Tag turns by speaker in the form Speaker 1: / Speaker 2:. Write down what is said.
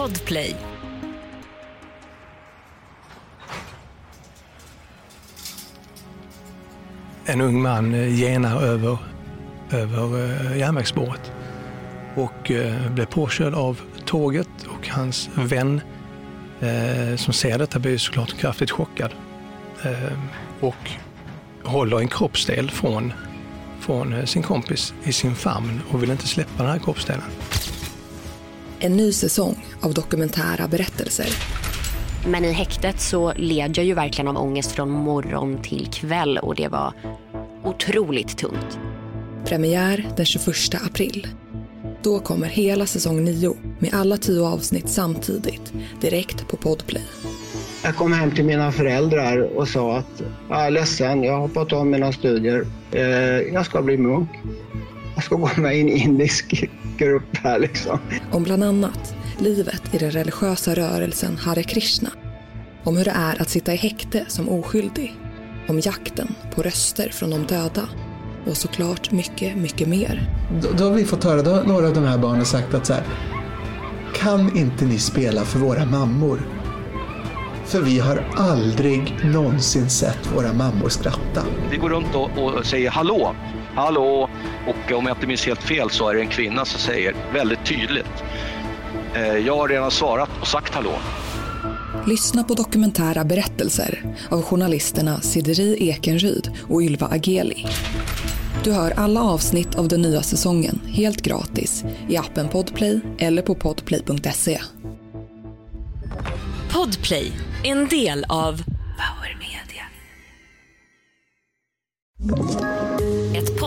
Speaker 1: Podplay.
Speaker 2: En ung man eh, genar över, över eh, järnvägsspåret och eh, blir påkörd av tåget och hans vän som ser detta blir såklart kraftigt chockad och håller en kroppsdel från, från sin kompis i sin famn och vill inte släppa den här kroppsdelen.
Speaker 3: En ny säsong av dokumentära berättelser.
Speaker 4: Men i häktet så led jag ju verkligen av ångest från morgon till kväll och det var otroligt tungt.
Speaker 3: Premiär den 21 april. Då kommer hela säsong 9 med alla tio avsnitt samtidigt direkt på Podplay.
Speaker 5: Jag kom hem till mina föräldrar och sa att jag är ledsen, jag har hoppat av mina studier. Eh, Jag ska bli munk. Jag ska gå med i en indisk grupp här liksom.
Speaker 3: Om bland annat livet i den religiösa rörelsen Hare Krishna. Om hur det är att sitta i häkte som oskyldig. Om jakten på röster från de döda. Och såklart mycket, mycket mer.
Speaker 6: Då, då har vi fått höra, då har några av de här barnen sagt att så här, kan inte ni spela för våra mammor? För vi har aldrig någonsin sett våra mammor skratta.
Speaker 7: Vi går runt och, och säger hallå, hallå och om jag inte minns helt fel så är det en kvinna som säger väldigt tydligt. Eh, jag har redan svarat och sagt hallå.
Speaker 3: Lyssna på dokumentära berättelser av journalisterna Sideri Ekenryd och Ylva Ageli. Du hör alla avsnitt av den nya säsongen helt gratis i appen Podplay eller på podplay.se.
Speaker 1: Podplay, en del av Power Media.